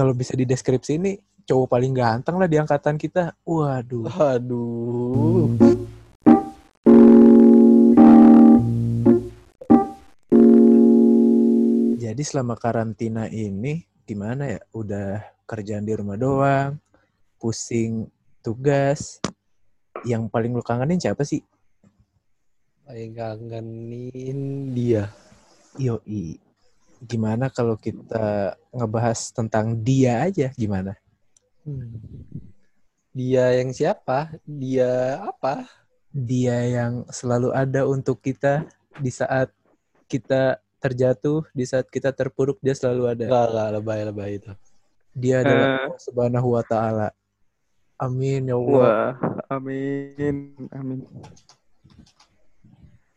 kalau bisa di deskripsi ini cowok paling ganteng lah di angkatan kita. Waduh. Aduh. Jadi selama karantina ini gimana ya? Udah kerjaan di rumah doang, pusing tugas. Yang paling lu kangenin siapa sih? Paling kangenin dia. Yoi. Gimana kalau kita ngebahas tentang dia aja gimana? Hmm. Dia yang siapa? Dia apa? Dia yang selalu ada untuk kita di saat kita terjatuh, di saat kita terpuruk dia selalu ada. Enggak, enggak, lebay-lebay itu. Dia adalah Eh. Allah Subhanahu wa taala. Amin ya Allah. Wah, amin, amin.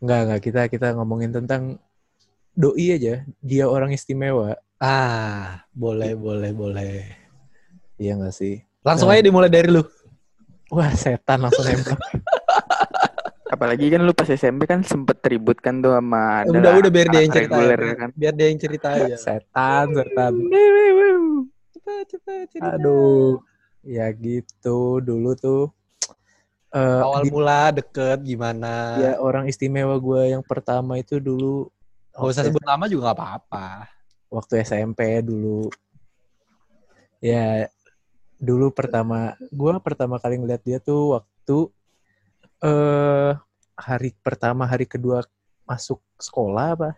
Enggak, enggak kita kita ngomongin tentang doi aja. Dia orang istimewa. Ah, boleh, boleh, boleh. Iya enggak sih? Langsung Nah. aja dimulai dari lu. Wah, setan langsung nembak. Apalagi kan lu pas SMP kan sempet ribut kan tuh sama udah, adalah udah biar dia yang cerita. reguler aja. kan. Biar dia yang cerita aja. setan, setan. Cepet, cepet, cerita. Aduh. Ya gitu dulu tuh eh Awal di- mula deket gimana? ya orang istimewa gue yang pertama itu dulu Gak usah sebut nama juga gak apa-apa. waktu SMP dulu. Ya dulu pertama gue pertama kali ngeliat dia tuh waktu eh hari pertama hari kedua masuk sekolah apa?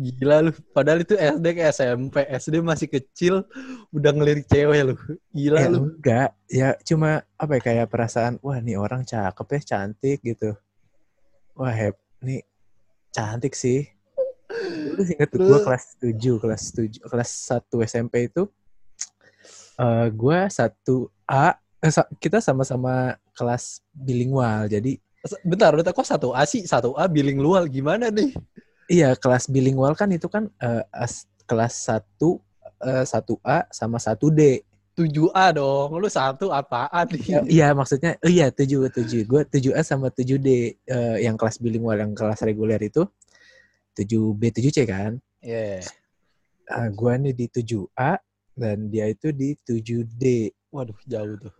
Gila lu. Padahal itu SD ke SMP. SD masih kecil. Udah ngelirik cewek lu. Gila Ya lu. enggak, ya cuma apa ya kayak perasaan wah nih orang cakep ya, cantik gitu. Wah, heb, nih cantik sih. Dulu inget tuh gue Terus? kelas 7, kelas 7, kelas 1 SMP itu eh gue 1A eh, sa- kita sama-sama kelas bilingual. Jadi Bentar, bentar. Kok satu A sih? Satu A bilingual. Gimana nih? iya kelas bilingual kan itu kan eh, as- kelas 1 eh, 1A sama 1D. 7A dong. Lu satu apaan Ya, nih? iya maksudnya oh iya tujuh tujuh gue tujuh A sama tujuh D eh, yang kelas bilingual yang kelas reguler itu tujuh B tujuh C kan Iya. Ah, gue nih di tujuh A dan dia itu di tujuh D Waduh, jauh tuh.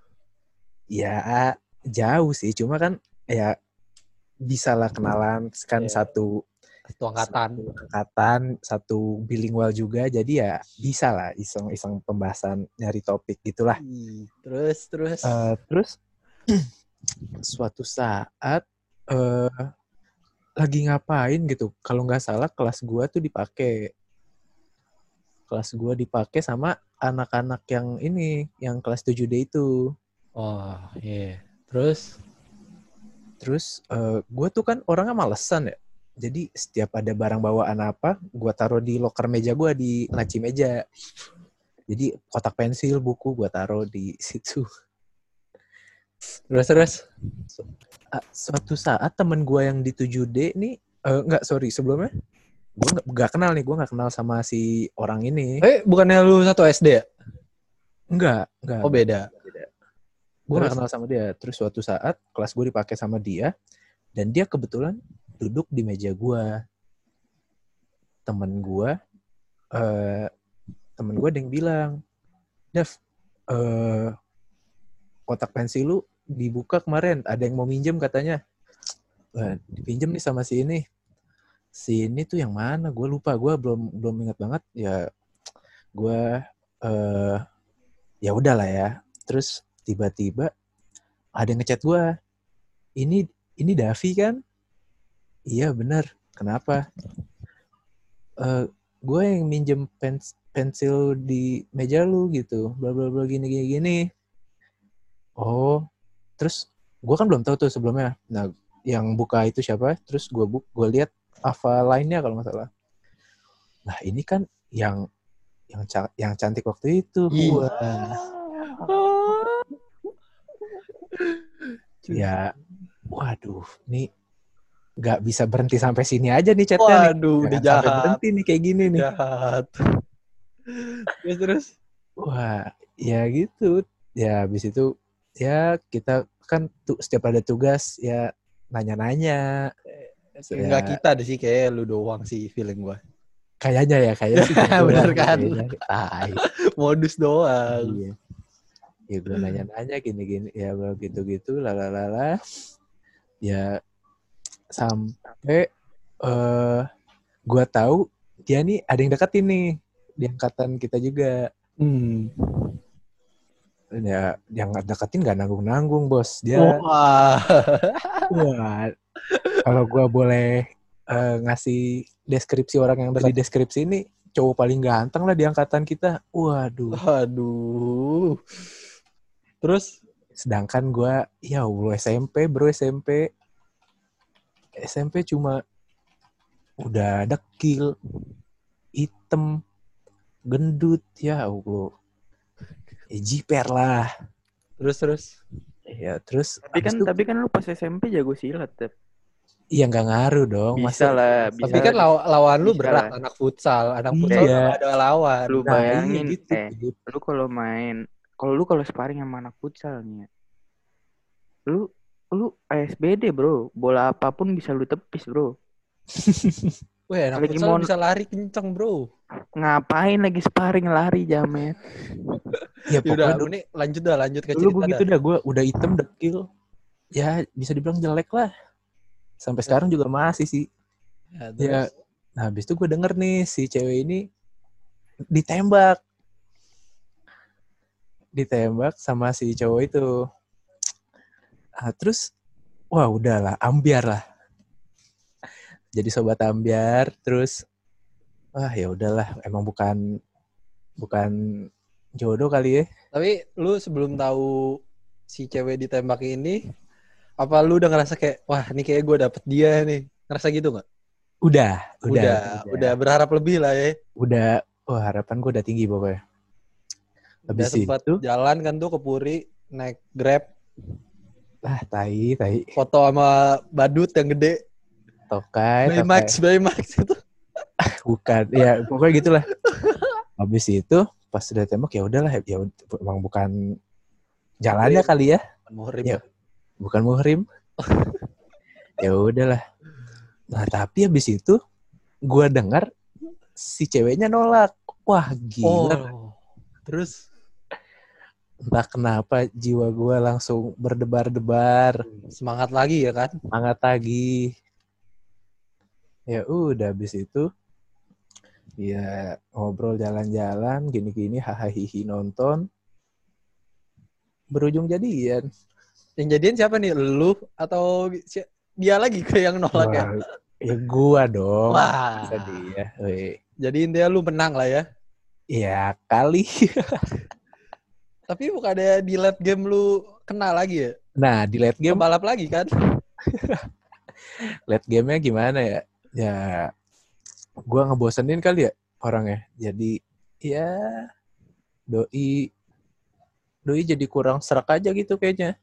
ya jauh sih cuma kan ya bisa lah kenalan kan Iya. satu Satu angkatan. satu angkatan satu bilingual juga jadi ya bisa lah iseng iseng pembahasan nyari topik gitulah Terus, terus. Eh, terus suatu saat eh lagi ngapain gitu kalau nggak salah kelas gua tuh dipakai kelas gua dipakai sama anak-anak yang ini yang kelas 7D itu oh, iya. Terus? terus eh gua tuh kan orangnya malesan ya jadi setiap ada barang bawaan apa gua taruh di loker meja gua di laci meja jadi kotak pensil buku gua taruh di situ Terus, terus. Ah, suatu saat temen gue yang di 7D nih, eh enggak sorry sebelumnya, gue nggak nggak kenal nih, gue nggak kenal sama si orang ini. Eh, bukannya lu satu SD ya? Enggak, enggak. Oh, beda. gue nggak terus? kenal sama dia. Terus suatu saat kelas gue dipakai sama dia, dan dia kebetulan duduk di meja gue. Temen gue, eh temen gue ada yang bilang, Dev, eh kotak pensil lu dibuka kemarin, ada yang mau minjem katanya. Wah, dipinjem nih sama si ini. Si ini tuh yang mana? Gue lupa, gue belum belum ingat banget. Ya, gue eh ya udahlah ya. Terus tiba-tiba ada yang ngechat gue. Ini ini Davi kan? Iya bener. Kenapa? Eh gue yang minjem pens pensil di meja lu gitu. Bla bla bla gini gini gini. Oh, terus gue kan belum tahu tuh sebelumnya. Nah, yang buka itu siapa? Terus gue buk, gue lihat apa lainnya kalau nggak salah. Nah, ini kan yang yang ca- yang cantik waktu itu. Ih. Wah. Ya, waduh, nih nggak bisa berhenti sampai sini aja nih chatnya nih. Waduh, udah Jangan sampai jahat. berhenti nih kayak gini nih. Jahat. terus, terus. Wah, ya gitu. Ya habis itu ya kita kan tuh setiap ada tugas ya nanya-nanya. Enggak kita deh sih, kayak lu doang sih feeling gua. kayaknya ya kayaknya sih Bener lah, kan? kayaknya. Modus doang. Iya. Ya gue nanya-nanya gini-gini ya gitu-gitu lalalala. Ya sampai eh gua tahu dia nih ada yang deketin nih di angkatan kita juga. Hmm. Ya yang deketin gak nanggung-nanggung bos. Dia Wah. wah, kalau gua boleh eh, ngasih deskripsi orang yang ada di deskripsi ini cowok paling ganteng lah di angkatan kita. Waduh. Aduh. Terus Sedangkan gua ya Allah SMP bro SMP SMP cuma udah dekil, hitam, gendut ya Allah. Ya, jiper lah. terus terus. Ya terus Tapi kan itu- tapi kan lu pas SMP jago silat, Tep. Iya nggak ngaruh dong. Bisa Masa lah, bisa. Tapi kan law- lawan lu Bisa berat lah. anak futsal. Anak Iya. futsal nggak ada lawan. Lu Nah, bayangin, iya gitu, eh, Pip. lu kalau main, kalau lu kalau sparring sama anak futsal nih, ya, lu lu ASBD bro, bola apa pun bisa lu tepis bro. Weh, anak Lagi mau- bisa lari kenceng, bro. Ngapain lagi sparring lari jamet? Ya Yaudah, pokoknya ini lanjut dah, lanjut ke cerita begitu dah. dah gue udah hitam dekil. Ya bisa dibilang jelek lah. Sampai sekarang juga masih sih. Ya, Ya, nah habis itu gue denger nih si cewek ini ditembak. Ditembak sama si cowok itu. Ah, terus, wah udahlah, ambiar lah. Jadi sobat ambiar, terus, wah ya udahlah, emang bukan bukan jodoh kali ya. Tapi lu sebelum tahu si cewek ditembak ini, apa lu udah ngerasa kayak, wah ini kayak gue dapet dia nih. Ngerasa gitu nggak? Udah, udah, Udah, udah, berharap lebih lah ya. udah, wah harapan gue udah tinggi pokoknya. Udah Habis sempat itu, jalan kan tuh ke Puri, naik Grab, ah tai, tai, foto sama badut yang gede. tokai, tokai. Baymax, Baymax itu. bukan ya pokoknya gitulah habis itu pas udah tembak ya udahlah ya emang bukan jalannya Iya. kali ya Muhrim. Ya. bukan muhrim ya udahlah nah tapi habis itu gua dengar si ceweknya nolak wah gila Oh. Terus entah kenapa jiwa gua langsung berdebar-debar semangat lagi ya kan? semangat lagi ya udah habis itu ya ngobrol jalan-jalan gini-gini hahaha nonton berujung jadian Yang jadian siapa nih? Lu atau si- dia lagi ke yang nolak ya? Wah, ya gua dong Wah. Masa dia Weh. Jadi intinya lu menang lah ya. ya kali Tapi bukan ada di late game lu kena lagi ya? nah di late game Balap lagi kan? late gamenya gimana ya ya gua ngebosenin kali ya orangnya jadi ya doi doi jadi kurang serak aja gitu kayaknya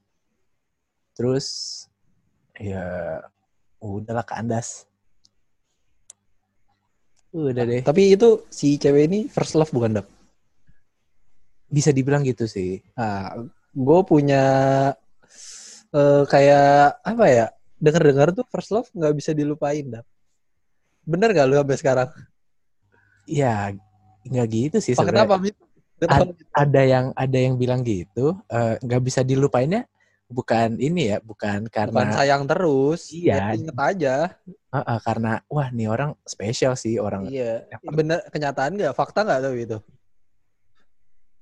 terus ya udahlah kandas udah deh Tapi itu si cewek ini first love bukan dap? Bisa dibilang gitu sih Nah, gue punya eh, kayak apa ya? Dengar-dengar tuh first love nggak bisa dilupain dap. Bener gak lu sampai sekarang? ya nggak gitu sih sebenarnya kenapa? Tahu. ada yang ada yang bilang gitu eh, nggak bisa dilupainnya bukan ini ya bukan karena Bukan sayang terus. Iya. Ya, inget aja. Heeh, karena wah nih orang spesial sih orang Iya. Bener kenyataan nggak? Fakta nggak tuh itu?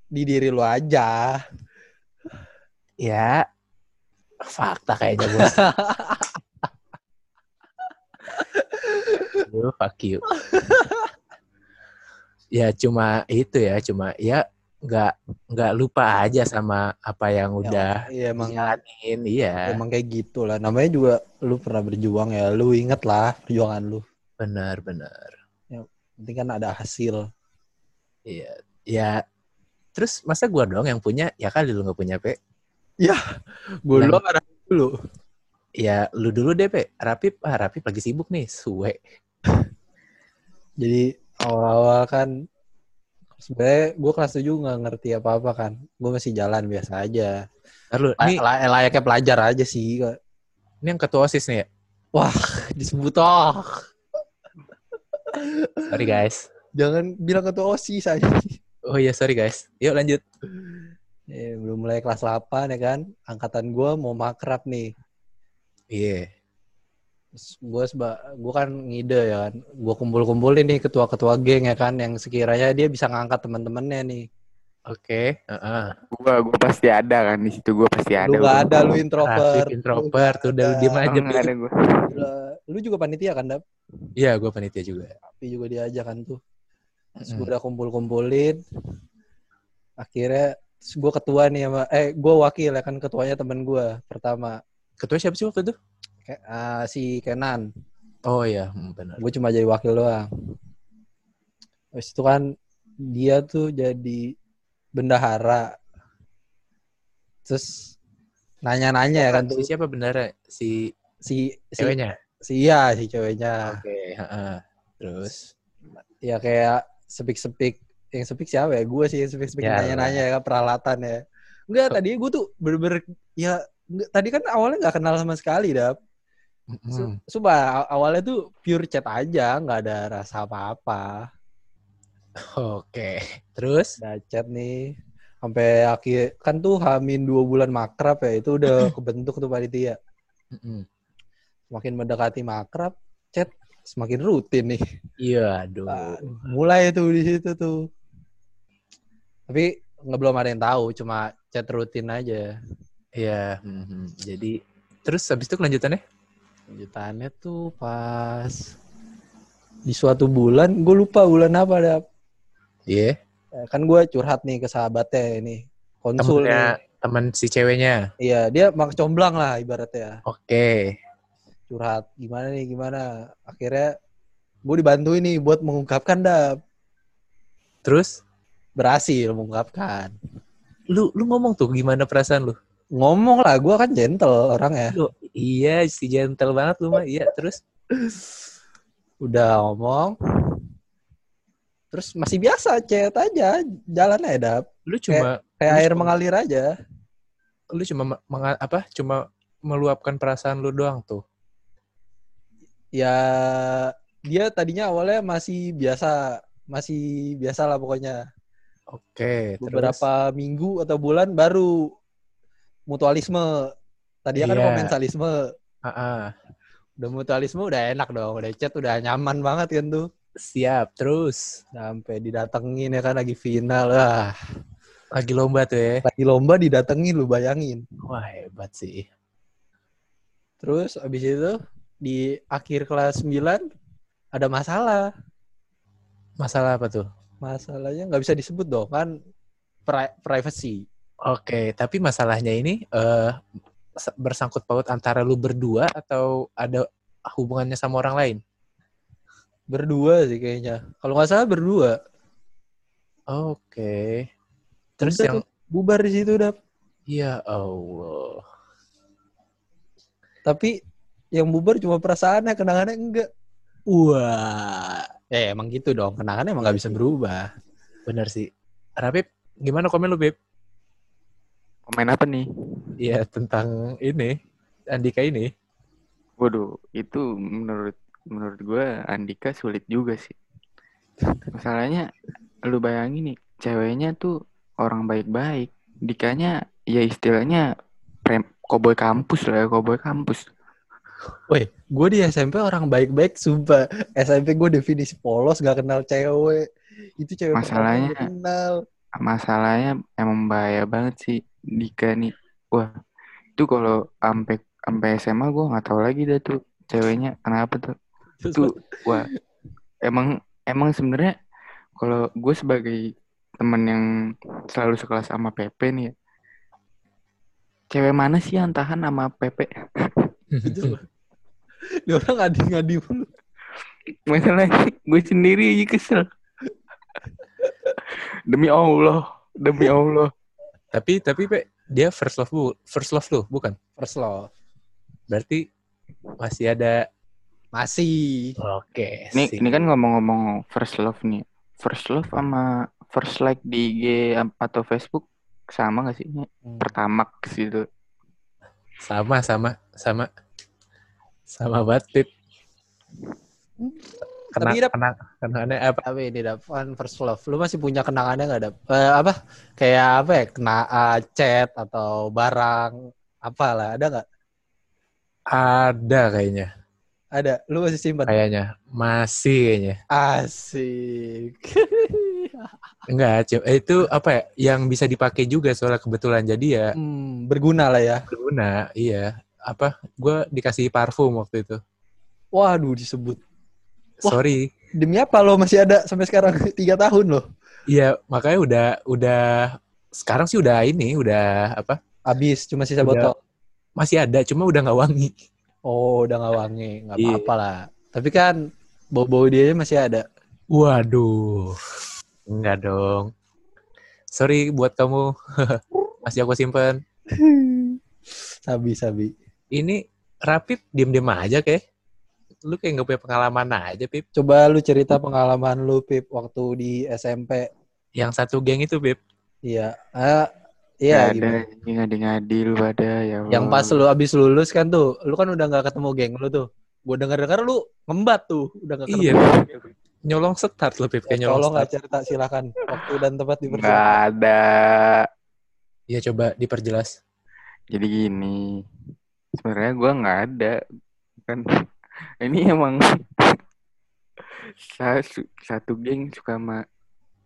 Di diri lu aja. ya fakta kayaknya bos. Aduh, fuck you. ya cuma itu ya cuma ya nggak nggak lupa aja sama apa yang udah Iya emang dijalanin iya emang kayak gitu lah. Namanya juga lu pernah berjuang ya. Lu inget lah perjuangan lu. benar benar Penting kan ada hasil. iya ya terus masa gua doang yang punya ya kali lu nggak punya pe Gue Nah. dulu ada dulu. ya lu dulu deh pe Rapip ah Rapip lagi sibuk nih suwe Jadi awal-awal kan sebenarnya gue kelas 7 nggak ngerti apa-apa kan. Gue masih jalan biasa aja. Ntar lu, Lay- ini, lay- layaknya pelajar aja sih. ini yang ketua OSIS nih ya? Disebut oh. Sorry guys. Jangan bilang ketua OSIS aja. Oh iya sorry guys. Yuk lanjut. Eh, belum mulai kelas 8 ya kan. Angkatan gua mau makrab nih. Iya. gue seba gue kan ngide ya kan gue kumpul-kumpulin nih ketua-ketua geng ya kan yang sekiranya dia bisa ngangkat teman-temannya nih Oke. Heeh. Gua gua pasti ada kan di situ gua pasti ada. lu gak gua. ada lu introvert Asik introvert tuh udah lu diem aja. nggak ada gua. Lu- lu juga panitia kan dap Iya, gue panitia juga. tapi juga diajak kan tuh terus Mm-mm. gue udah kumpul-kumpulin akhirnya terus gue ketua nih sama eh gue wakil ya kan ketuanya temen gue pertama Ketua siapa sih waktu itu? kayak ah, si Kenan Oh iya, hmm, benar. gue cuma jadi wakil doang Habis itu kan dia tuh jadi bendahara terus nanya-nanya ya kan tuh Si siapa benar si si si ceweknya? si iya si ceweknya Oke, heeh. Terus ya kayak sepik-sepik yang sepik siapa ya? Gue sih yang sepik-sepik Ya, nanya-nanya ya. kan peralatan ya. Enggak tadi gue tuh bener-bener ya enggak, tadi kan awalnya nggak kenal sama sekali dap. Su- mm, Sumpah aw- awalnya tuh pure chat aja nggak ada rasa apa-apa. Oke. Terus? Udah chat nih sampai akhir kan tuh hamin dua bulan makrab ya itu udah kebentuk tuh panitia. Mm-mm. semakin mendekati makrab chat semakin rutin nih Iya, aduh. Nah, mulai tuh di situ tuh tapi nggak belum ada yang tahu cuma chat rutin aja Iya, mhm. jadi terus habis itu kelanjutannya? lanjutannya tuh pas di suatu bulan gue lupa bulan apa ada Iya. kan gue curhat nih ke sahabatnya ini konsul Temennya nih teman si ceweknya. iya dia mak comblang lah ibaratnya Oke. Curhat gimana nih gimana akhirnya gue dibantuin nih buat mengungkapkan dah Terus berhasil mengungkapkan lu lu ngomong tuh gimana perasaan lu? ngomong lah gue kan gentle orangnya Lu iya si gentle banget lu mah. Iya, terus udah ngomong terus masih biasa chat aja jalan aja dap lu cuma kayak Lu air cuma- mengalir aja lu cuma me- menga- apa? Cuma meluapkan perasaan lu doang tuh. Ya dia tadinya awalnya masih biasa masih biasa lah pokoknya Oke, terus beberapa minggu atau bulan baru mutualisme tadinya kan Iya. komensalisme Ah, ah. udah mutualisme udah enak dong udah chat udah nyaman banget kan tuh siap terus. sampai didatengin ya kan lagi final lah Lagi lomba tuh ya. lagi lomba didatengin lu bayangin Wah, hebat sih. terus abis itu di akhir kelas 9 ada masalah Masalah apa tuh? masalahnya nggak bisa disebut dong kan pri- privacy Oke, tapi masalahnya ini se- bersangkut paut antara lu berdua atau ada hubungannya sama orang lain? berdua sih kayaknya kalau nggak salah berdua Oke. Terus Udah yang bubar di situ udah ya Allah. tapi yang bubar cuma perasaannya kenangannya enggak Wah, eh emang gitu dong kenangannya emang nggak bisa berubah bener sih. Rapip, gimana komen lu, Beb? Komen apa nih? Iya, tentang ini, Andika ini. Waduh, itu menurut menurut gue Andika sulit juga sih. Masalahnya, lu bayangin nih, ceweknya tuh orang baik-baik. Dikanya ya istilahnya prem, koboy kampus lah ya, koboy kampus. Woi, gue di SMP orang baik-baik, sumpah. SMP gue definisi polos, gak kenal cewek. Itu cewek Masalahnya- kenal. Masalahnya emang bahaya banget sih Dika nih. Wah, itu kalau sampai sampai SMA gue nggak tahu lagi dah tuh ceweknya kenapa tuh. Terus Tuh, wah, emang emang sebenarnya kalau gue sebagai temen yang selalu sekelas sama Pepe nih ya, cewek mana sih yang tahan sama Pepe? itu dia orang ngadi-ngadi mulu. Masalahnya gue sendiri aja kesel. demi Allah, demi Allah. tapi tapi Pe, dia first love bu, first love lu, bukan? First love. Berarti masih ada Masih. Oke. Ini sip. ini kan ngomong-ngomong first love nih. First love sama first like di IG atau Facebook sama gak sih? Hmm. Pertamax gitu. sama sama sama sama banget Pip. kena, Tapi kena, kenangannya apa? Tapi ini dap kan first love. Lu masih punya kenangannya nggak dap? Eh, apa? Kayak apa ya? Kena uh, chat atau barang apalah ada nggak? Ada kayaknya. Ada. Lu masih simpan? Kayaknya. Masih kayaknya. Asik. Enggak, itu apa ya? Yang bisa dipakai juga soalnya kebetulan. Jadi ya hmm, berguna lah ya. berguna. Iya. Apa? Gue dikasih parfum waktu itu. Waduh disebut. Wah. Sorry. Demi apa lo masih ada sampai sekarang tiga tahun loh? Iya, makanya udah udah sekarang sih udah ini, udah apa? Habis cuma sisa Udah. botol. Masih ada, cuma udah nggak wangi. Oh udah nggak wangi, nggak Iya. apa-apa lah. Tapi kan bau-bau dia masih ada. Waduh. Enggak dong. Sorry buat kamu. Masih aku simpen. sabi sabi. Ini Rapip diem-diem aja kayak. Lu kayak nggak punya pengalaman aja, Pip. Coba lu cerita pengalaman lu Pip waktu di SMP. Yang satu geng itu, Pip. Iya. Ah, iya ada ngadi-ngadi lu pada ya Allah. Yang pas lu abis lulus kan tuh, lu kan udah nggak ketemu geng lu tuh. Gue denger-denger lu ngembat tuh, udah nggak ketemu. Iya. Nyolong start lu, Pip. Kayak Ya, nyolong tolong start. cerita silakan. Waktu dan tempat Nggak dipersilakan. ada. Iya, coba diperjelas. Jadi gini, sebenarnya gua nggak ada kan. Ini emang satu, satu geng suka sama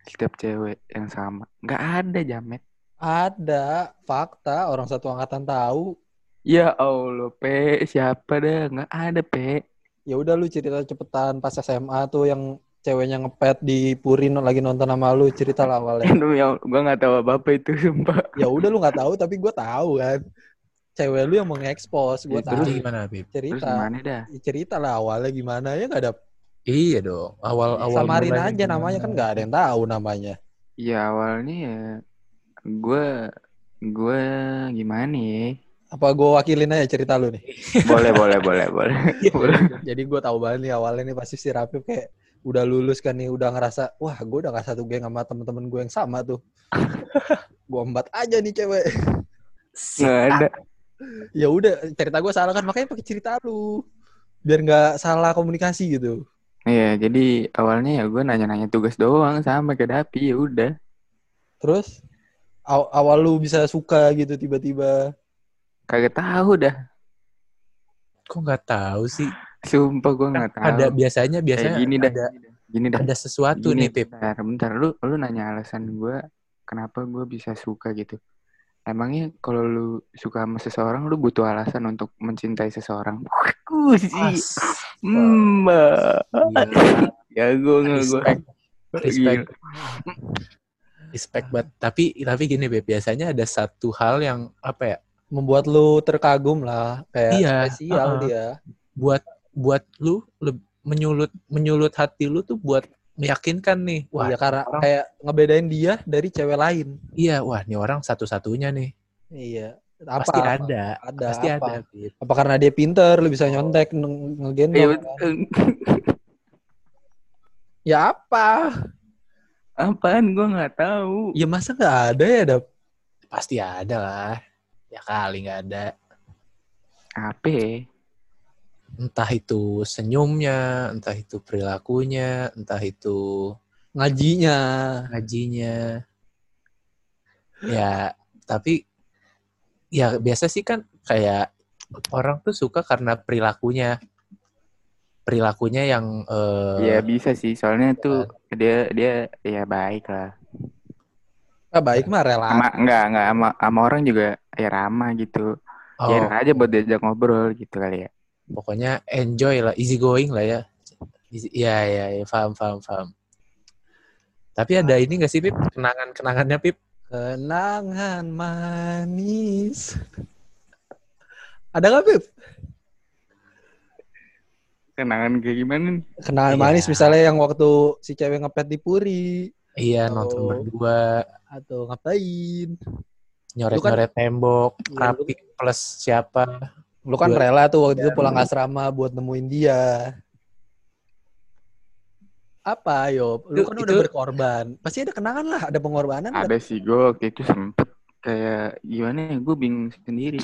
setiap cewek yang sama. Nggak ada jamet. Ada fakta orang satu angkatan tahu. Ya Allah, Pe, siapa dah? Nggak ada, Pe. Ya udah lu cerita cepetan pas SMA tuh yang ceweknya ngepet di Puri no- lagi nonton sama lu cerita lah awalnya. Aduh, ya, gue nggak tahu apa-apa itu, sumpah. ya udah lu nggak tahu tapi gue tahu kan. Cewek lu yang mengekspos, gue Ya, tahu. Terus gimana? Terus Cerita. gimana dah? Ya, cerita lah awalnya gimana ya nggak ada Iya dong. Awal-awal samarin mulanya aja namanya kan gimana? nggak ada yang tahu namanya. Ya awalnya ya gue gue gimana nih? Apa gue wakilin aja cerita lu nih. Boleh boleh boleh boleh. boleh. Jadi gue tahu banget nih awalnya nih pasti si Rapip kayak udah lulus kan nih udah ngerasa wah gue udah gak satu geng sama temen-temen gue yang sama tuh. gue embat aja nih cewek. Nggak ada. Ya udah cerita gue salah kan makanya pakai cerita lu biar nggak salah komunikasi gitu. Iya jadi awalnya ya gue nanya-nanya tugas doang sama ke Dapi ya udah. Terus aw- awal lu bisa suka gitu tiba-tiba. Kagak tahu dah. Kok nggak tahu sih? Sumpah gue nggak tahu. Ada biasanya Kayak biasanya gini dah. ada Gini dah. ada sesuatu Gini, nih, Pip. Bentar, bentar. Lu lu nanya alasan gue kenapa gue bisa suka gitu. Emangnya kalau lu suka sama seseorang, lu butuh alasan untuk mencintai seseorang? Hmm, Gila. ya gue nggak gue. Respect. Respect. Respect banget. Tapi tapi gini, Beb, biasanya ada satu hal yang apa ya? Membuat lu terkagum lah kayak Iya, spesial uh-uh. dia. Buat buat lu leb- menyulut menyulut hati lu tuh buat meyakinkan nih. Wah, iya karena orang- kayak ngebedain dia dari cewek lain. iya, wah, ini orang satu-satunya nih. Iya. Apa, Pasti apa? ada. Ada Pasti apa? ada, Beb. Apa karena dia pinter, lu bisa nyontek, nge- Iya, ngegendong. kan? Ya apa? Apaan gue nggak tahu. Ya masa nggak ada ya, Dap? Pasti ada lah. Ya kali nggak ada. Apa? Ya? Entah itu senyumnya, entah itu perilakunya, entah itu Ngajinya. ngajinya. Ya, tapi ya biasa sih kan kayak orang tuh suka karena perilakunya. Perilakunya yang eh, Iya bisa sih. Soalnya tuh dia dia ya baik lah. Ah, baik mah relatif. Sama enggak enggak sama, sama orang juga ya ramah gitu. oh, Ya enak aja buat diajak ngobrol gitu kali ya. Pokoknya enjoy lah, easy going lah ya. Easy, ya, ya, ya, paham, paham, paham. Tapi ada ini gak sih, Pip? Kenangan-kenangannya, Pip? Kenangan manis. Ada nggak, Pip? Kenangan kayak gimana nih? Kenangan Iya. manis misalnya yang waktu si cewek ngepet di Puri. Iya, Oh. nonton berdua, Atau ngapain. nyoret-nyoret tembok, Iya, rapi plus siapa. Lu kan rela tuh waktu itu Ya. pulang asrama buat nemuin dia. Apa, yo? Lu Itu- kan udah itu- berkorban. Pasti ada kenangan lah, ada pengorbanan. kan? Ada sih gue waktu itu sempet kayak gimana ya gue bingung sendiri.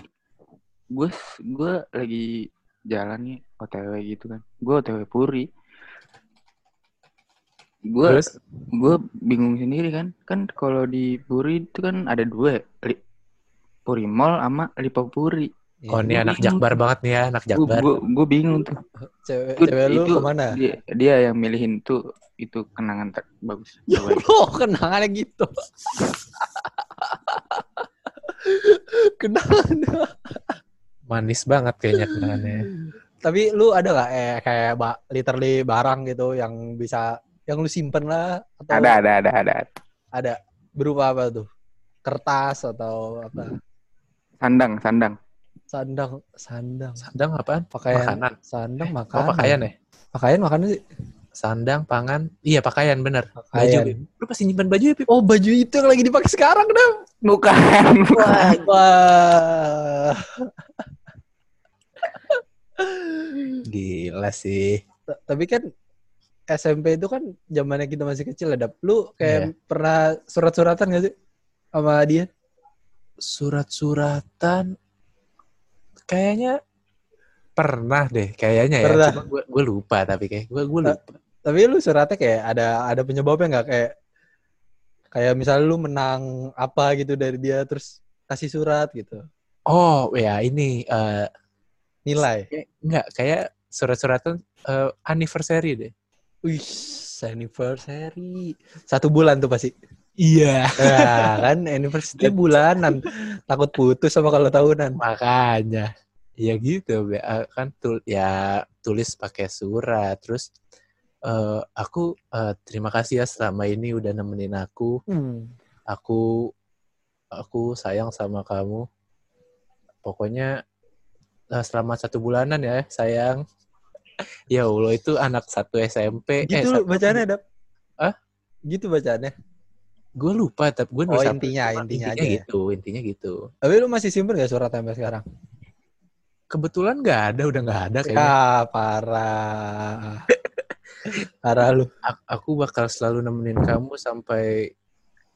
Gue gue lagi jalan nih OTW gitu kan. Gue OTW Puri. gue gue bingung sendiri kan kan kalau di Puri itu kan ada dua ya Li- Puri Mall sama Lipopuri Iya. Oh, ini anak bingung. Jakbar banget nih ya, anak Jakbar. gue bingung tuh Cewek, Itu- cewek lu itu ke mana? dia, dia yang milihin tuh itu kenangan ter- bagus Ya. Allah, kenangannya gitu. kenangan. Manis banget kayaknya kenangannya. Tapi lu ada gak eh, kayak ba literally barang gitu yang bisa yang lu simpen lah atau ada ada ada ada ada berupa apa tuh? Kertas atau apa? sandang sandang Sandang, sandang. Sandang apaan? Pakaian. Makanan. Sandang Oh, makanan. pakaian ya? Pakaian makanan sih. Sandang, pangan. Iya, pakaian bener. Baju. Pakaian. Pip. Lu pasti nyimpan baju ya, Pip? Oh, baju itu yang lagi dipakai sekarang, Dam. bukan. Wah. Gila sih. T- Tapi kan SMP itu kan zamannya kita masih kecil ada. Lu kayak pernah surat-suratan gak sih sama dia? Surat-suratan kayaknya pernah deh kayaknya ya. Pernah. Cuma gue gue lupa tapi kayak gue gue lupa. Tapi lu suratnya kayak ada ada penyebabnya nggak kayak kayak misalnya lu menang apa gitu dari dia terus kasih surat gitu. Oh, ya ini eh Nilai. kayak- enggak kayak surat-suratan eh, anniversary deh. Wih, anniversary. Satu bulan tuh pasti. Iya. Nah, kan anniversary bulanan. Takut putus sama kalau tahunan. Makanya ya gitu. Eh, kan tul ya tulis pakai surat terus eh, aku eh, terima kasih ya selama ini udah nemenin aku Hmm. aku aku sayang sama kamu pokoknya eh, selama satu bulanan ya sayang ya Allah itu anak satu SMP Gitu satu- bacaannya, Dap. Hah? Gitu bacaannya. Gue lupa tapi gue Oh, intinya- intinya aja ya? gitu intinya gitu Tapi lu masih simpen gak surat sampai sekarang? kebetulan nggak ada udah nggak ada kayaknya Ya, parah. parah lu. A- aku bakal selalu nemenin kamu sampai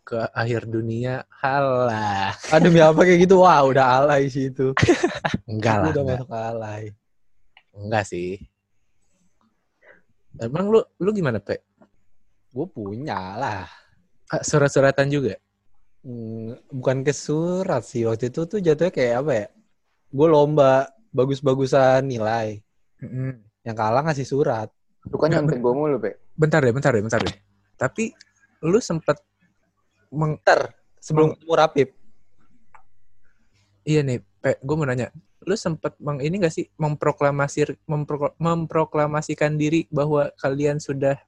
ke akhir dunia halah Aduh, ya apa kayak gitu? Wah, udah alay sih itu. enggak lah udah enggak, masuk alay. enggak sih emang lu lu gimana pe Gue punya lah. Surat-suratan juga Hmm, bukan ke surat sih. Waktu itu tuh jatuhnya kayak apa ya? Gue lomba bagus-bagusan nilai. Yang kalah ngasih surat. Kan nyontek gue mulu, Pe. bentar deh bentar deh bentar deh tapi lu sempet meng Ntar, sebelum ketemu Rapip. iya nih pe gue mau nanya lu sempet meng ini gak sih memproklamasi mempro- memproklamasikan diri bahwa kalian sudah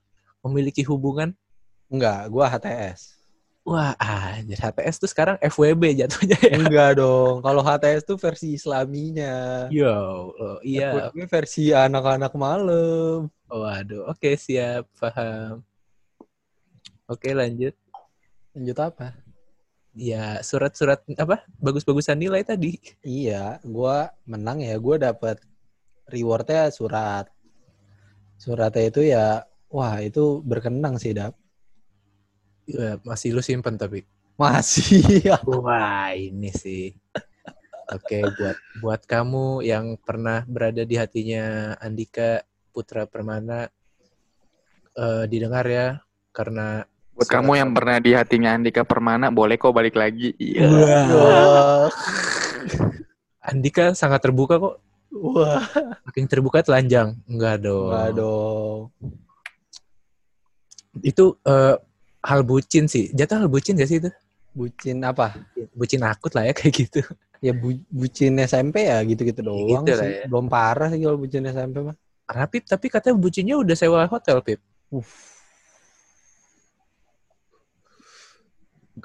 memiliki hubungan Enggak, gue HTS. wah anjir HTS tuh sekarang FWB jatuhnya ya Enggak dong. Kalau HTS tuh versi islaminya. Yo, oh, iya. FWB versi anak-anak malam. Waduh, oke siap, paham. Oke lanjut. Lanjut apa? Ya surat-surat apa? Bagus-bagusan nilai tadi. Iya, gua menang ya, gua dapat rewardnya surat. Suratnya itu ya, wah itu berkenang sih, Dap. Ya, masih lu simpen tapi. Masih. Wah ini sih. Oke buat buat kamu yang pernah berada di hatinya Andika Putra Permana eh, didengar ya karena Buat kamu yang pernah di hatinya Andika Permana, boleh kok balik lagi. Iya. Wah. Andika sangat terbuka kok. Wah, Makin terbuka telanjang. Enggak dong. enggak dong. Itu eh, hal bucin sih. Jatuh hal bucin gak sih itu? Bucin apa? Bucin akut lah ya kayak gitu. Ya bu bucin SMP ya gitu-gitu doang gitu sih. ya. Belum parah sih kalau bucin SMP mah. Rapip tapi katanya bucinnya udah sewa hotel, Pip.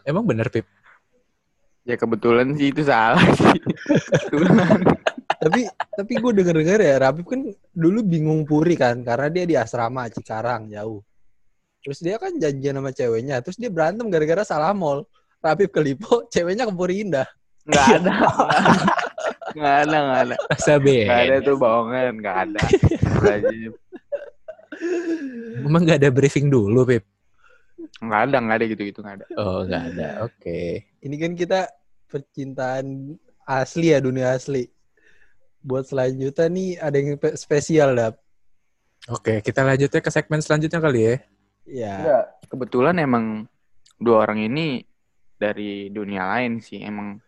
Emang bener, Pip? Ya kebetulan sih itu salah sih. Kebetulan. tapi tapi gue denger dengar ya Rapip kan dulu bingung puri kan karena dia di asrama Cikarang jauh terus dia kan janjian sama ceweknya terus dia berantem gara-gara salah mall Rapip ke Lipo ceweknya ke Puri Indah Nggak ada. Nggak ada, nggak ada. Masa Nggak ada tuh bohongan, nggak ada. Emang gak ada briefing dulu, Pip? Nggak ada, nggak ada gitu-gitu, nggak ada. Oh, gak ada. Oke. ini kan kita percintaan asli ya dunia asli buat selanjutnya nih ada yang pe- spesial dap Oke, kita lanjutnya ke segmen selanjutnya kali ya. Ya. Enggak. Kebetulan emang dua orang ini dari dunia lain sih emang.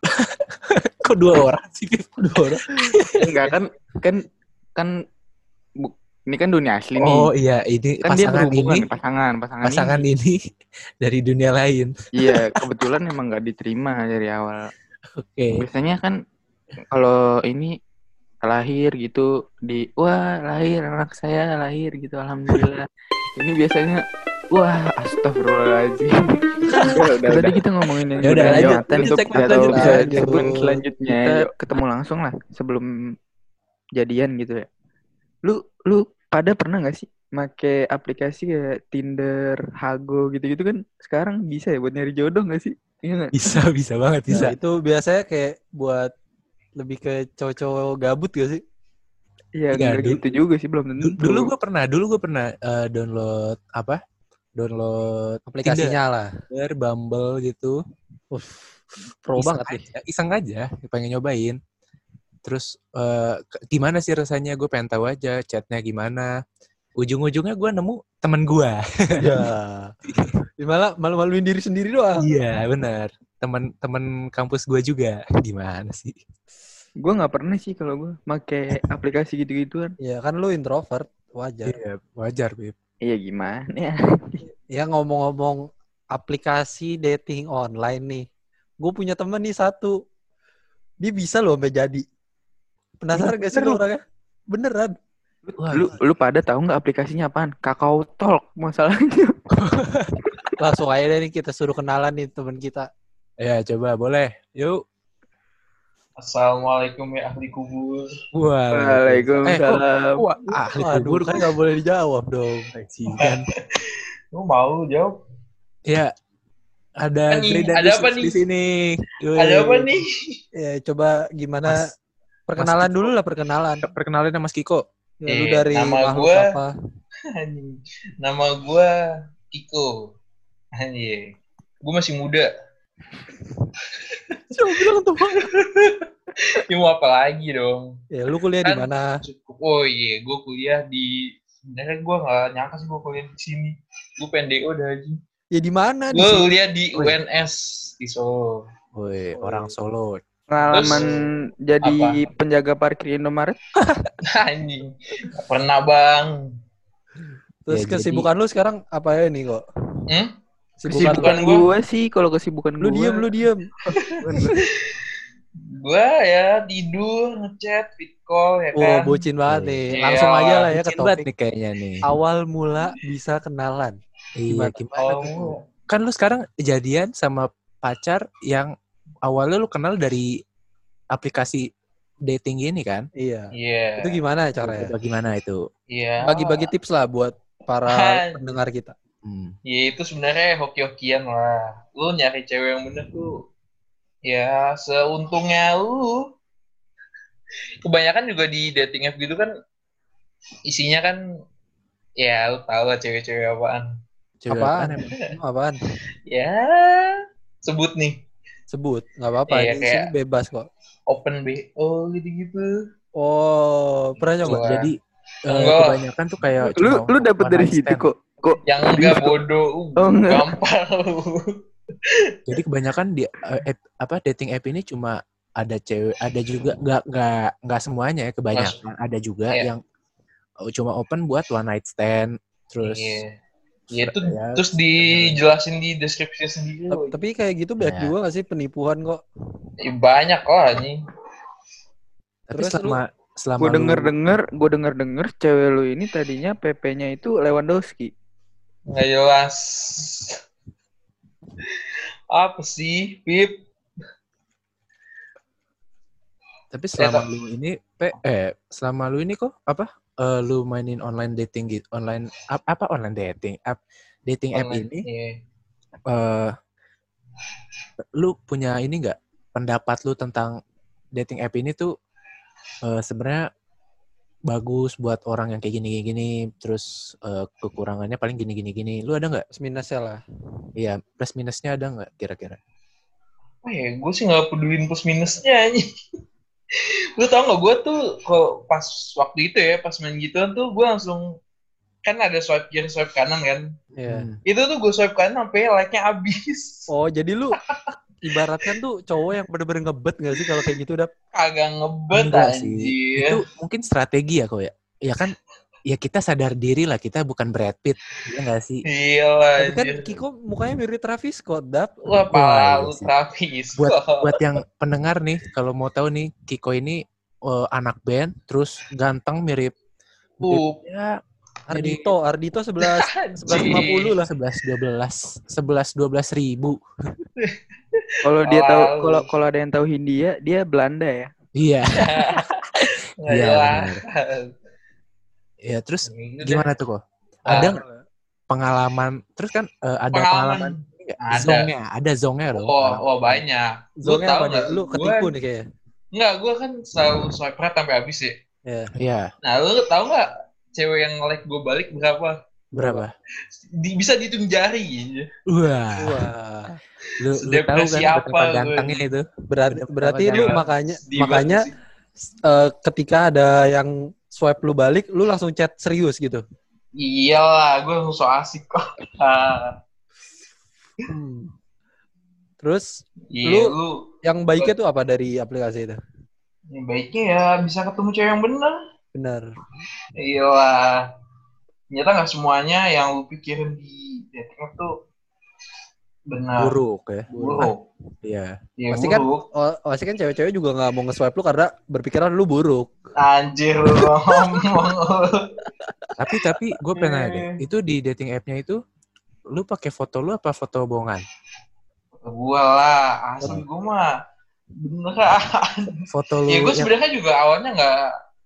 Kok dua orang sih? Dua orang. Enggak kan kan kan bu- ini kan dunia asli nih. Oh iya, ini kan dia pasangan berhubungan ini, pasangan pasangan, pasangan ini. ini dari dunia lain. Iya, kebetulan emang nggak diterima dari awal. Oke. Biasanya kan kalau ini lahir gitu di wah lahir anak saya lahir gitu alhamdulillah. Ini biasanya wah astagfirullahaladzim. udah, udah, Tadi kita ngomongin yang Ya udah, nih. Nggak tahu lanjut, bisa disebut selanjutnya. Kita- Yuk, ketemu langsung lah sebelum jadian gitu ya. Lu lu pada pernah nggak sih make aplikasi kayak Tinder, Hago gitu-gitu kan sekarang bisa ya buat nyari jodoh nggak sih? Iya nggak? Bisa, bisa banget, bisa. Nah, itu biasanya kayak buat lebih ke cowok-cowok gabut gak sih? Iya, Nggak, nggak dulu- gitu juga sih belum tentu. Du- Dulu gue pernah, dulu gue pernah eh, download apa? Download Aplikasinya lah. Tinder, Bumble gitu. Uff, pro Iseng banget aja, Iseng aja, pengen nyobain. Terus eh, ke- gimana sih rasanya? Gue pengen tahu aja chatnya gimana. Ujung-ujungnya gue nemu temen gue. Ya. Malah malu-maluin diri sendiri doang. iya, benar. Temen-temen kampus gue juga. Gimana sih? Gue nggak pernah sih kalau gue make aplikasi gitu-gituan. Ya kan lu introvert, wajar. Iya, wajar, Bib. Iya gimana ya? Ya ngomong-ngomong aplikasi dating online nih. Gue punya temen nih satu. Dia bisa loh sampai jadi. Penasaran gak sih lu lu? orangnya? Beneran. Wah, Lu lu pada tahu nggak aplikasinya apaan? Kakao Talk masalahnya. Langsung aja deh nih kita suruh kenalan nih temen kita. Ya, coba boleh. Yuk. Assalamualaikum ya ahli kubur. Waalaikumsalam. Wah, ahli Waduh, kubur kan gak boleh dijawab dong. kan. Lu mau jawab? Ya. Ada Apa nih? Dre dan Ada apa di nih? sini. Yoi. Ada apa nih? Ya coba gimana Mas- perkenalan Mas dulu lah perkenalan. Perkenalin sama Mas Kiko. Ya, lu Eh, dari nama gua- apa? Anjing. Nama gua Kiko. Anjing. Gua masih muda. Coba bilang tuh Bang. Ya mau apa lagi dong? Ya lu kuliah di Kan- mana? Cukup. Oh iya, gua kuliah di sebenarnya gua nggak nyangka sih gua kuliah di sini. Gua PNDO dah aja. Ya di mana? Di Gua sini. kuliah di. UNS di Solo. Woi, Oh, orang. Solo. Pengalaman jadi Apa? penjaga parkir Indomaret? Anjing. Pernah, Bang. Terus Ya, jadi- kesibukan lu sekarang apa ya nih kok? Hmm? Kesibukan, Kesibukan Bukan gua- gua sih kalau kesibukan lu gua. diem lu diem. Gua ya tidur, ngechat, fit call ya kan. bocin banget nih. Iya. Langsung aja lah ya ke Bucin topik. nih kayaknya nih. Awal mula bisa kenalan. Iya, Gimana? gimana Oh, tuh? Kan lu sekarang jadian sama pacar yang awalnya lu kenal dari aplikasi dating gini kan? Iya. Iya. Itu gimana caranya? Coba gimana itu? Iya. Bagi-bagi tips lah buat para pendengar kita. Hmm. Ya itu sebenarnya hoki-hokian lah. Lu nyari cewek yang bener tuh ya seuntungnya lu. Kebanyakan juga di dating app gitu kan isinya kan ya lu tau lah cewek-cewek apaan. Cewek Apaan? apaan emang? Apaan? Ya sebut nih Sebut, nggak apa-apa. Di kayak- sini bebas kok. open BO gitu-gitu. Oh, pernah nyoba? Jadi Enggak. kebanyakan tuh kayak Lu lu dapet dari situ stand. kok. Kok Yang enggak bodoh, uh, Oh, enggak. gampang lu. Jadi kebanyakan di eh, app, apa dating app ini cuma ada cewek, ada juga nggak nggak nggak semuanya ya kebanyakan. Ada juga Iya. yang oh, cuma open buat one night stand, terus Iya. Ya itu ya, terus dijelasin di deskripsi sendiri. Tapi kayak gitu banyak Ya. juga gak sih penipuan kok? Ya, banyak lah nih. tapi Terus selama selama gue lu- denger denger, gue denger denger cewek lu ini tadinya PP-nya itu Lewandowski. Nggak jelas. Apa sih, Pip? Tapi selama lu ini, pe, eh, selama lu ini kok apa? eh, lu mainin online dating gitu, online ap- apa online dating app dating app Online. ini, Iya. eh, lu punya ini nggak pendapat lu tentang dating app ini tuh eh, sebenarnya bagus buat orang yang kayak gini gini, terus eh, kekurangannya paling gini gini gini. Lu ada nggak? Plus minusnya lah. Iya, plus minusnya ada nggak kira-kira? Oh ya, gue sih nggak pedulin plus minusnya aja. Lu tau gak, gue tuh kalau pas waktu itu ya, pas main gituan tuh gue langsung kan ada swipe kiri swipe kanan kan Iya. Hmm. itu tuh gue swipe kanan sampai like-nya habis Oh, jadi lu ibaratkan tuh cowok yang bener-bener ngebet gak sih kalau kayak gitu dap? kagak ngebet anjir Itu mungkin strategi ya kok ya. Ya kan ya kita sadar diri lah kita bukan Brad Pitt. Iya nggak sih? Iya lah Tapi kan. Kiko mukanya mirip Travis Scott, dap. Wah, Wah, pala iya lu. Travis. Buat buat yang pendengar nih kalau mau tahu nih Kiko ini eh, anak band terus ganteng mirip Uh, ya Ardito, Ardito 11 1150 lah. 11 12 11 12 ribu. Kalau dia tahu kalau kalau ada yang tahu Hindia, dia Belanda ya. Iya. Iya, jelas. Ya terus gimana tuh kok? Ada nggak pengalaman terus kan eh, ada pengalaman? pengalaman? Ada. zongnya, ada zongnya dong. Oh, oh banyak. Zongnya tahu apa nih? nggak? Lu Gua- ketipu nih kayaknya. Enggak, gue kan selalu swipe right sampai habis. Ya. Iya, Nah, lu tahu nggak cewek yang like gue balik berapa? berapa? Di, bisa dihitung jari. Wah, Wah. lu, lu tahu kan siapa gantengnya itu. Berarti berarti lu makanya Sedih makanya eh, ketika ada yang swipe lu balik, lu langsung chat serius gitu. Iyalah, gue langsung so asik kok. Ah, Terus Iya, Lu- lu, yang baiknya tuh apa dari aplikasi itu? yang baiknya ya bisa ketemu cewek yang bener. Benar. Iyalah. Ternyata nggak semuanya yang lu pikirin di dating app tuh benar. Buruk ya. Buruk. Iya. Iya, Pasti kan-. Oh, pasti kan cewek-cewek juga nggak mau nge-swipe lu karena berpikiran lu buruk. Anjir lu ngomong. Tapi tapi gue pernah Eh. deh. Itu di dating app-nya itu lu pakai foto lu apa foto bohongan? gua lah, asli gua mah beneran. Foto lu Ya gue yang sebenarnya juga awalnya nggak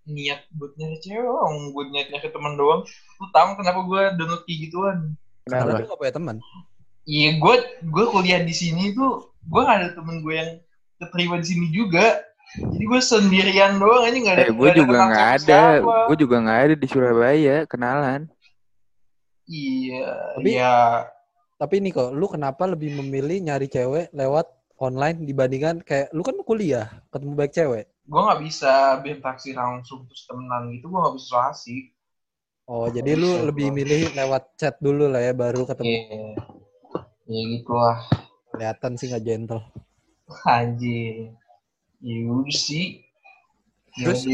niat buat nyari cewek, orang buat niat nyari teman doang. Lu tahu kenapa gue download kayak gituan? Karena Kenapa? lu gak punya teman. Iya, gue gue kuliah di sini tuh, gue gak ada temen gue yang keterima di sini juga. Jadi gue sendirian doang aja nggak ada. Eh, gue juga nggak ada. Gue juga nggak ada di Surabaya kenalan. Iya, Tapi- iya. Tapi nih kok, lu kenapa lebih memilih nyari cewek lewat online dibandingkan kayak lu kan kuliah ketemu baik cewek. Gue nggak bisa berinteraksi langsung terus temenan gitu, gue nggak bisa so asik. Oh, jadi lu bisa, lebih gua. milih lewat chat dulu lah ya baru ketemu. Iya, ya gitu lah. Kelihatan sih nggak gentle. Anjir. Ya udah sih. Ya Terus-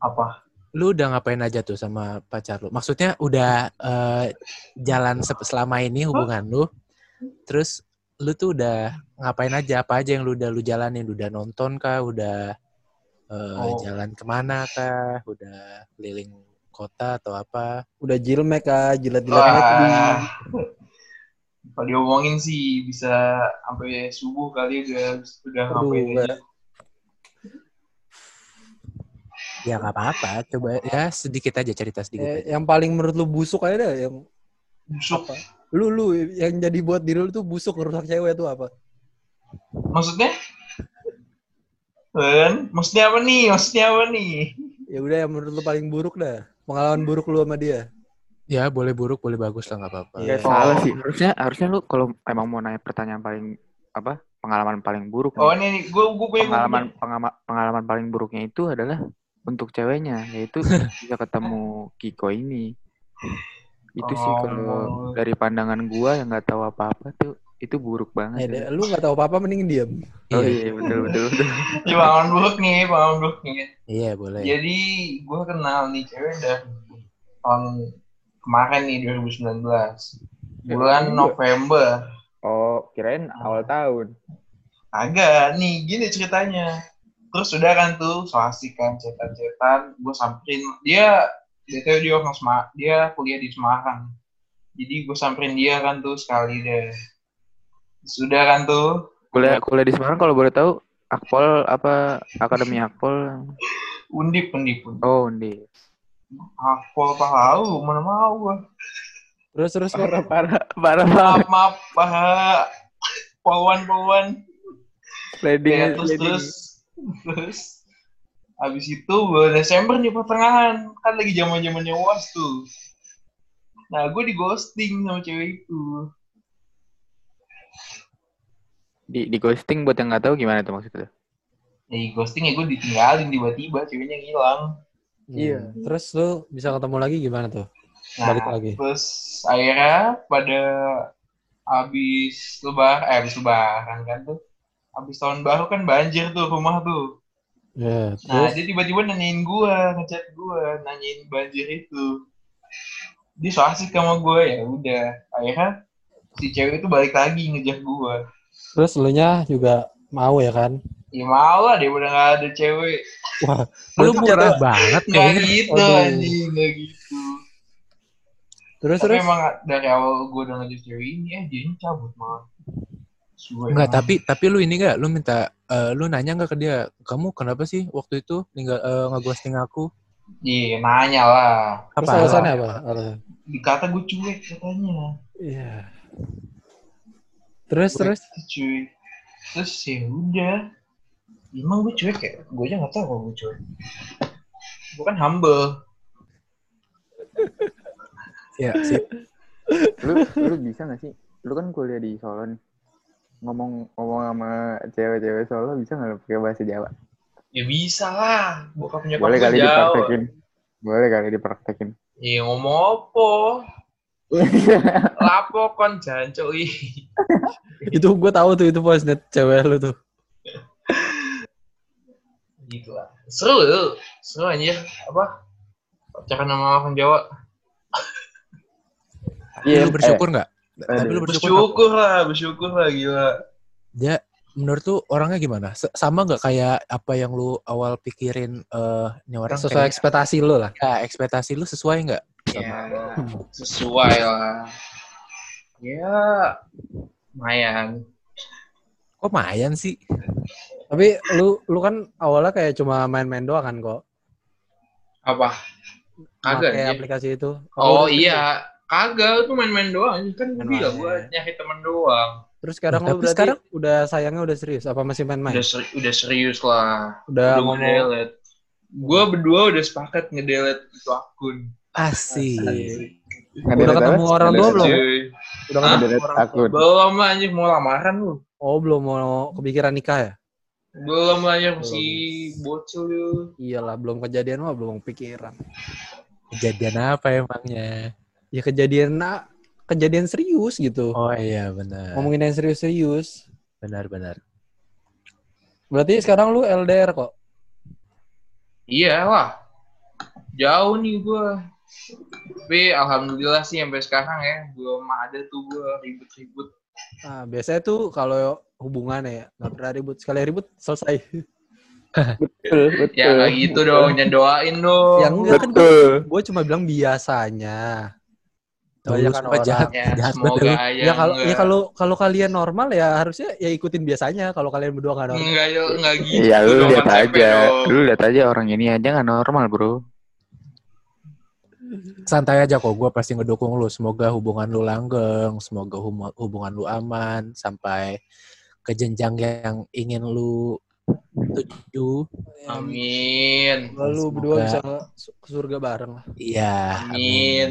apa? lu udah ngapain aja tuh sama pacar lu? Maksudnya udah eh, jalan se- selama ini hubungan lu, terus lu tuh udah ngapain aja? Apa aja yang lu udah lu jalanin? Udah nonton kah? Udah eh, Oh. jalan ke mana kah? Udah keliling kota atau apa? Udah jilmek ah, jilat-jilat. McD. Kalau diomongin sih bisa sampai subuh kali udah udah Aduh, ngapain aja. Ya nggak apa-apa. Coba ya sedikit aja cerita sedikit. Eh, aja. yang paling menurut lu busuk aja dah yang Busuk. lu lu yang jadi buat diri lu tuh busuk ngerusak cewek tuh apa? Maksudnya? Ben, maksudnya apa nih? Maksudnya apa nih? Ya udah yang menurut lu paling buruk dah. Pengalaman buruk lu sama dia. Ya boleh buruk, boleh bagus lah nggak apa-apa. Gak salah sih. Harusnya harusnya lu kalau emang mau nanya pertanyaan paling apa pengalaman paling buruk nih, Oh ini nih, gue gue punya pengalaman pengalaman pengalaman paling buruknya itu adalah untuk ceweknya yaitu bisa ketemu Kiko ini itu sih Oh. kalau dari pandangan gua yang nggak tahu apa-apa tuh itu buruk banget ya. deh, lu nggak tahu apa-apa mending diam. oh Iya, iya betul betul betul Ini pengalaman buruk nih, pengalaman buruk nih. iya boleh. Jadi gue kenal nih cewek dari tahun kemarin nih 2019 bulan Ya, November. oh kirain awal tahun Agak nih gini ceritanya. Terus udah kan tuh so asik kan cetan-cetan, gue samperin dia dia tuh dia orang dia kuliah di Semarang. Jadi gue samperin dia kan tuh sekali deh. Sudah kan tuh kuliah kuliah di Semarang kalau boleh tahu Akpol apa Akademi Akpol undip undip undip. oh di Aku apa tahu mana mau gue. Terus terus parah parah parah Maaf maaf pak. Pawan pawan. Sliding, Ya, terus sliding. terus terus habis itu bulan Desember nih pertengahan kan lagi zaman zamannya uas tuh nah gue di ghosting sama cewek itu di di ghosting buat yang nggak tahu gimana tuh maksudnya ya di ghosting ya gue ditinggalin tiba-tiba ceweknya ngilang Iya. Hmm. Terus lu bisa ketemu lagi gimana tuh? Nah, Balik lagi. terus akhirnya pada habis lebaran, eh habis lebaran kan tuh, habis tahun baru kan banjir tuh rumah tuh. Ya, Nah, terus dia tiba-tiba nanyain gua, ngechat gua, nanyain banjir itu. Dia so asik sama gua ya udah. Akhirnya si cewek itu balik lagi ngejar gua. Terus lu nya juga mau ya kan? Ya mau lah dia udah gak ada cewek. Wah, Lu jatuh- banget Gak kayaknya. gitu Aduh. anjing, gak gitu. Terus Tapi terus emang dari awal gua udah ngejar cewek ini, eh dia cabut malah. Suwe Enggak, tapi tapi lu ini enggak, lu minta eh, lu nanya enggak ke dia, kamu kenapa sih waktu itu ninggal eh, ngeghosting aku? Iya, nanya lah. terus Apa? alasannya apa? Alasan. Dikata gue cuek katanya. Iya. Terus terus Cuy. Terus ya udah. Emang gue cuek ya? Gue aja gak tau kalau gue cuek. Gue kan humble. Ya, sih. lu lu bisa gak sih lu kan kuliah di Solo nih ngomong ngomong sama cewek-cewek Solo bisa nggak lu pakai bahasa Jawa Ya bisa lah. Bokap nyokap boleh kali jauh. dipraktekin boleh kali dipraktekin Iya ngomong apa? Lapo kon janco ih. Itu gue tahu tuh itu voice net cewek lu tuh. Gitu lah. Seru tuh. Seru anjir. Apa? Pacaran sama orang Jawa. lu bersyukur enggak? aduh. Tapi lu bersyukur. nggak? Bersyukur lah. Bersyukur lah gila. Dia menurut lu orangnya gimana? Se- Sama nggak kayak apa yang lu awal pikirin eh ini orang Sesuai kayak, ekspektasi lu lah. ya, ekspektasi lu sesuai nggak? Ya, sesuai lah. Ya, lumayan. Kok mayan sih? Tapi lu lu kan awalnya kayak cuma main-main doang kan kok. Apa? Kagak anjir. aplikasi itu. Oh lu- iya, kagak itu main-main doang. Kan gue bilang gue nyari temen doang. Terus sekarang Nah, lu berarti sekarang- udah sayangnya udah serius apa masih main-main? Udah, seri- udah serius lah. Udah Udah ngomong. Gue berdua udah sepakat ngedelete itu akun. Asik. Udah ketemu orang tua belum? Udah ketemu orang akun. Belum anjir mau lamaran lu. Oh, belum mau kepikiran nikah ya? Belum lah anjir masih bocil lu. Iyalah, belum kejadian mah belum pikiran. Kejadian apa emangnya? Ya kejadian na- kejadian serius gitu. Oh iya benar. Ngomongin yang serius-serius. Benar-benar. Berarti sekarang lu LDR kok. Iya lah. Jauh nih gue. Tapi alhamdulillah sih sampai sekarang ya belum ada tuh gue ribut-ribut. Nah, biasanya tuh kalau hubungan ya nggak pernah ribut. Sekali ribut selesai. betul betul Ya nggak gitu dong, jangan doain dong. Yang enggak kan gue cuma bilang biasanya. Banyak kan orang. jahat. Ya, Jahat semoga aja. Ya kalau ya kalau kalau kalian normal ya harusnya ya ikutin biasanya. Kalau kalian berdua nggak normal. Enggak, ya, enggak gitu. Iya lu dong lihat aja dong. lu lihat aja orang ini aja nggak normal bro Santai aja kok, gue pasti ngedukung lu. Semoga hubungan lu langgeng, semoga hum- hubungan lu aman sampai ke jenjang yang ingin lu tuju. Amin. Lalu Semoga- berdua bisa ke surga bareng lah. Iya. Amin.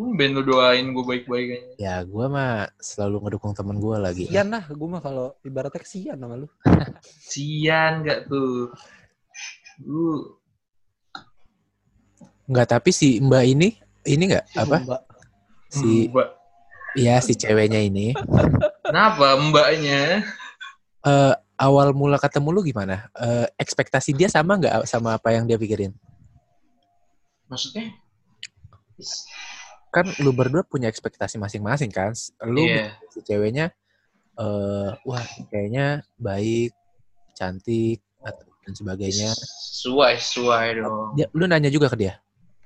Ben lu doain gue baik-baik aja. Ya, gue mah selalu ngedukung temen gue lagi. Kesian lah, gue mah kalau ibaratnya kesian sama lu. Sian gak tuh? Lu Enggak, tapi si Mbak ini, ini enggak apa? Mbak. Si, Mbak. ya si ceweknya ini. Kenapa mbaknya? eh awal mula ketemu lu gimana? Eh, ekspektasi dia sama nggak sama apa yang dia pikirin? Maksudnya? Kan lu berdua punya ekspektasi masing-masing kan? Lu Iya. si ceweknya, eh wah kayaknya baik, cantik, dan sebagainya. Sesuai, sesuai dong. Dia, lu nanya juga ke dia.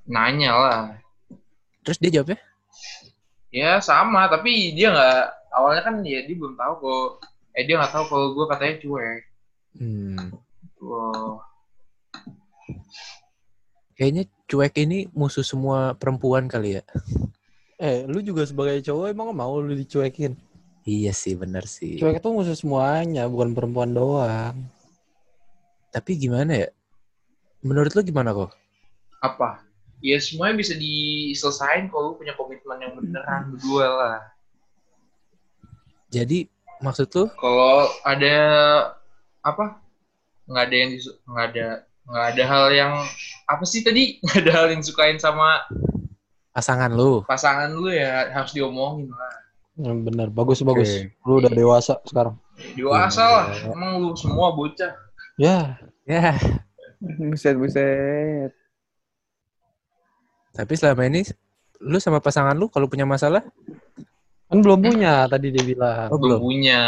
Nanya lah. Terus dia jawabnya, Ya sama, tapi dia nggak awalnya kan ya dia belum tahu kok. Eh dia nggak tahu kalau gue katanya cuek. hmm, Wow. kayaknya cuek ini musuh semua perempuan kali ya. Eh, lu juga sebagai cowok emang mau lu dicuekin? Iya sih, benar sih. Cuek itu musuh semuanya, bukan perempuan doang. Tapi gimana ya? Menurut lu gimana kok? Apa? Ya semuanya bisa diselesain kalau lu punya komitmen yang beneran berdua lah. Jadi maksud lu Kalau ada apa? Nggak ada yang nggak ada nggak ada hal yang apa sih tadi? Nggak ada hal yang disukain sama Pasangan lu. pasangan lu ya harus diomongin lah. Hmm, Bener, bagus Oke. bagus. Lu udah dewasa sekarang. Dewasa lah, emang lu semua bocah. Ya, Ya, Buset, buset. Tapi selama ini lu sama pasangan lu kalau punya masalah, kan belum punya tadi dia bilang. oh, Belum belum. punya.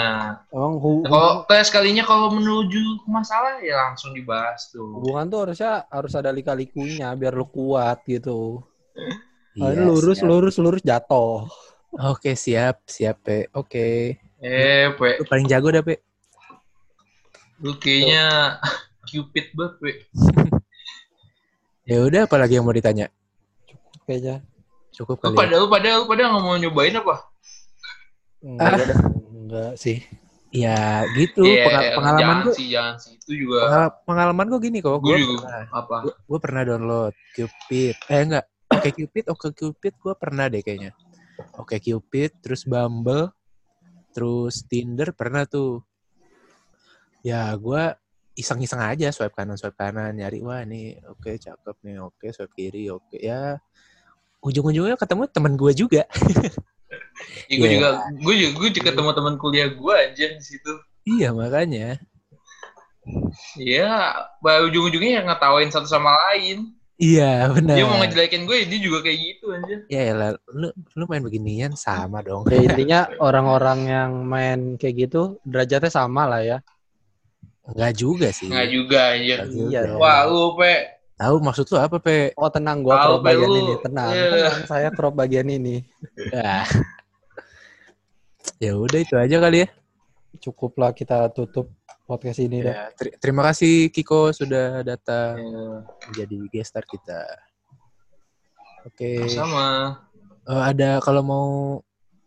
Emang hu- Kalau kayak sekalinya kalau menuju ke masalah ya langsung dibahas tuh. hubungan tuh harusnya harus ada lika-likunya biar lu kuat gitu. Kalau Iya, lurus, siap. lurus, lurus jatuh. Oke, siap, siap, Pe. Oke. Eh, Pe, Lu paling jago dah, Pe. lu kayaknya cupid banget, Pe. Ya udah, apalagi yang mau ditanya? Kayaknya. Cukup Lu kali. pada lu pada lu pada nggak mau nyobain apa? Enggak, enggak sih. Ya, gitu. Iya, Penga- pengalaman jangan gua, sih, jangan sih. Itu juga pengal- pengalaman gua gini kok. gue pernah, apa? gua, gua pernah download Cupid. Eh enggak, Oke Cupid, Oke Cupid gua pernah deh kayaknya. Oke Cupid, terus Bumble, terus Tinder pernah tuh. Ya, gua iseng-iseng aja swipe kanan swipe kanan nyari wah nih oke cakep nih oke swipe kiri oke ya ujung-ujungnya ketemu teman gua juga Ya, gue Iya. juga gue juga gue juga ketemu teman kuliah gue aja di situ. iya makanya Iya, bah, ujung-ujungnya yang ngetawain satu sama lain. iya benar Dia mau ngejelekin gue, dia juga kayak gitu aja. ya elah, lu lu main beginian sama dong Ya intinya orang-orang yang main kayak gitu derajatnya sama lah ya. Enggak juga sih Nggak juga aja. Iya. Wah, lu pe, tahu maksud lu apa pe Oh tenang, gua crop bagian lu. ini. Tenang, Iya. tenang. Saya crop bagian ini. ya ya udah itu aja kali ya Cukuplah kita tutup podcast ini dah. Ya, ter- terima kasih Kiko sudah datang Ya, menjadi guest star kita. Oke. sama. Eh, ada kalau mau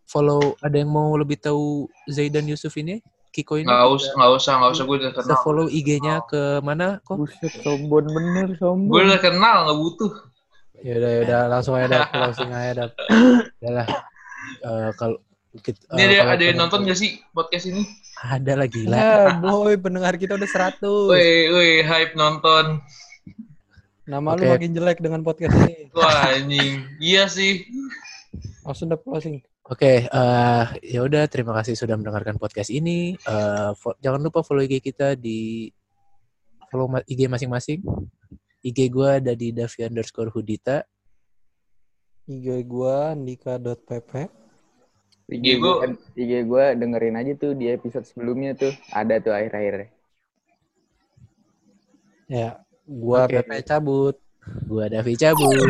follow, ada yang mau lebih tahu Zaidan Yusuf ini, Kiko ini? Nggak usah, nggak usah, nggak usah. Gue udah kenal. follow IG-nya ke mana kok? Buset, sombong bener, Gue sombong. udah kenal, nggak butuh. Ya udah, ya udah langsung aja dah closing aja dah. Adalah eh, kalau kita, Ini eh, ada, kalau ada yang nonton gak sih podcast ini? Ada lah gila. Ya, boy, pendengar kita udah 100. Woi, woi, hype nonton. Nama lu Oke. makin jelek dengan podcast ini. Wah, anjing. Iya sih. Langsung dah closing. Oke, eh ya udah terima kasih sudah mendengarkan podcast ini. Eh fo- jangan lupa follow IG kita di follow ma- IG masing-masing. IG gue ada di Davi underscore Hudita. IG gua nika.pp. IG Gua- gue, IG gue dengerin aja tuh di episode sebelumnya tuh. Ada tuh akhir-akhirnya. Ya, gua Oke. PP cabut. Gue Davi cabut.